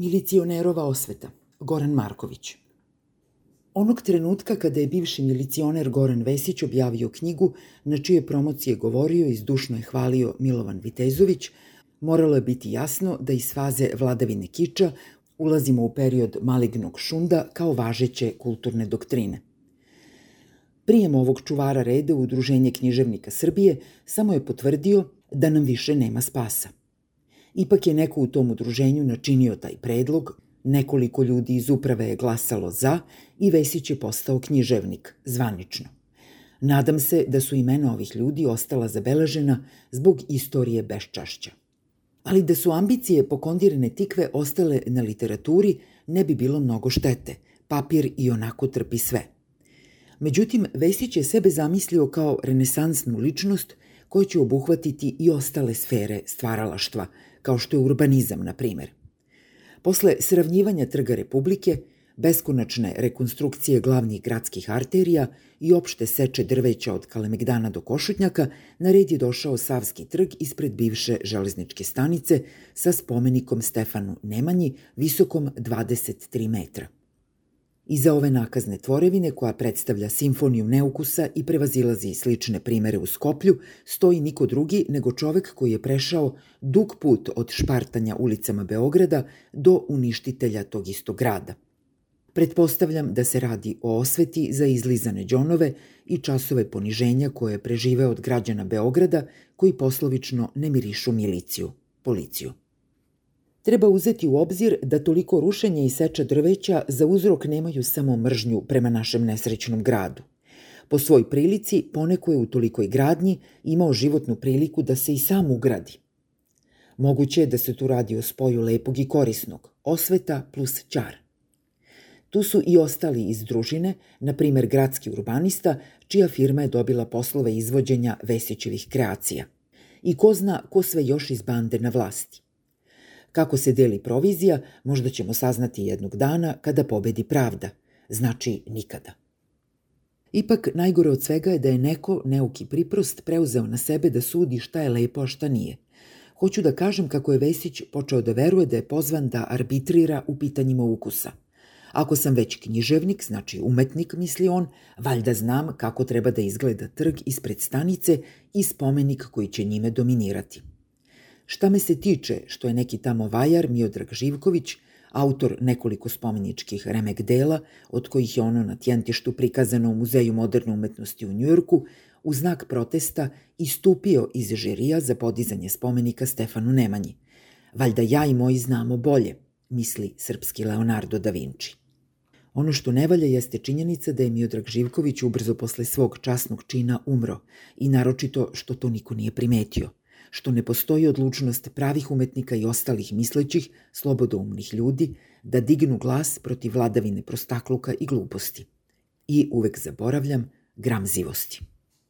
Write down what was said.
Milicionerova osveta, Goran Marković. Onog trenutka kada je bivši milicioner Goran Vesić objavio knjigu na čije promocije govorio i zdušno je hvalio Milovan Vitezović, moralo je biti jasno da iz faze vladavine kiča ulazimo u period malignog šunda kao važeće kulturne doktrine. Prijem ovog čuvara reda u Udruženje književnika Srbije samo je potvrdio da nam više nema spasa. Ipak je neko u tom udruženju načinio taj predlog, nekoliko ljudi iz uprave je glasalo za i Vesić je postao književnik, zvanično. Nadam se da su imena ovih ljudi ostala zabeležena zbog istorije beščašća. Ali da su ambicije pokondirane tikve ostale na literaturi, ne bi bilo mnogo štete. Papir i onako trpi sve. Međutim, Vesić je sebe zamislio kao renesansnu ličnost koja će obuhvatiti i ostale sfere stvaralaštva, kao što je urbanizam, na primer. Posle sravnjivanja Trga Republike, beskonačne rekonstrukcije glavnih gradskih arterija i opšte seče drveća od Kalemegdana do Košutnjaka, na red je došao Savski trg ispred bivše železničke stanice sa spomenikom Stefanu Nemanji visokom 23 metra. Iza ove nakazne tvorevine, koja predstavlja simfoniju neukusa i prevazilazi slične primere u Skoplju, stoji niko drugi nego čovek koji je prešao dug put od špartanja ulicama Beograda do uništitelja tog istog grada. Pretpostavljam da se radi o osveti za izlizane džonove i časove poniženja koje je preživeo od građana Beograda koji poslovično ne mirišu miliciju, policiju. Treba uzeti u obzir da toliko rušenja i seča drveća za uzrok nemaju samo mržnju prema našem nesrećnom gradu. Po svoj prilici, poneko je u tolikoj gradnji imao životnu priliku da se i sam ugradi. Moguće je da se tu radi o spoju lepog i korisnog, osveta plus čar. Tu su i ostali iz družine, na primer gradski urbanista, čija firma je dobila poslove izvođenja Vesićevih kreacija. I ko zna ko sve još iz bande na vlasti. Kako se deli provizija, možda ćemo saznati jednog dana kada pobedi pravda. Znači nikada. Ipak, najgore od svega je da je neko, neuki priprost, preuzeo na sebe da sudi šta je lepo, a šta nije. Hoću da kažem kako je Vesić počeo da veruje da je pozvan da arbitrira u pitanjima ukusa. Ako sam već književnik, znači umetnik, misli on, valjda znam kako treba da izgleda trg ispred stanice i spomenik koji će njime dominirati. Šta me se tiče što je neki tamo vajar Miodrag Živković, autor nekoliko spomeničkih remek dela, od kojih je ono na tjentištu prikazano u Muzeju moderne umetnosti u Njujorku, u znak protesta istupio iz žirija za podizanje spomenika Stefanu Nemanji. Valjda ja i moji znamo bolje, misli srpski Leonardo da Vinci. Ono što ne valja jeste činjenica da je Miodrag Živković ubrzo posle svog časnog čina umro i naročito što to niko nije primetio – što ne postoji odlučnost pravih umetnika i ostalih mislećih, slobodoumnih ljudi da dignu glas protiv vladavine prostakluka i gluposti. I uvek zaboravljam gramzivosti.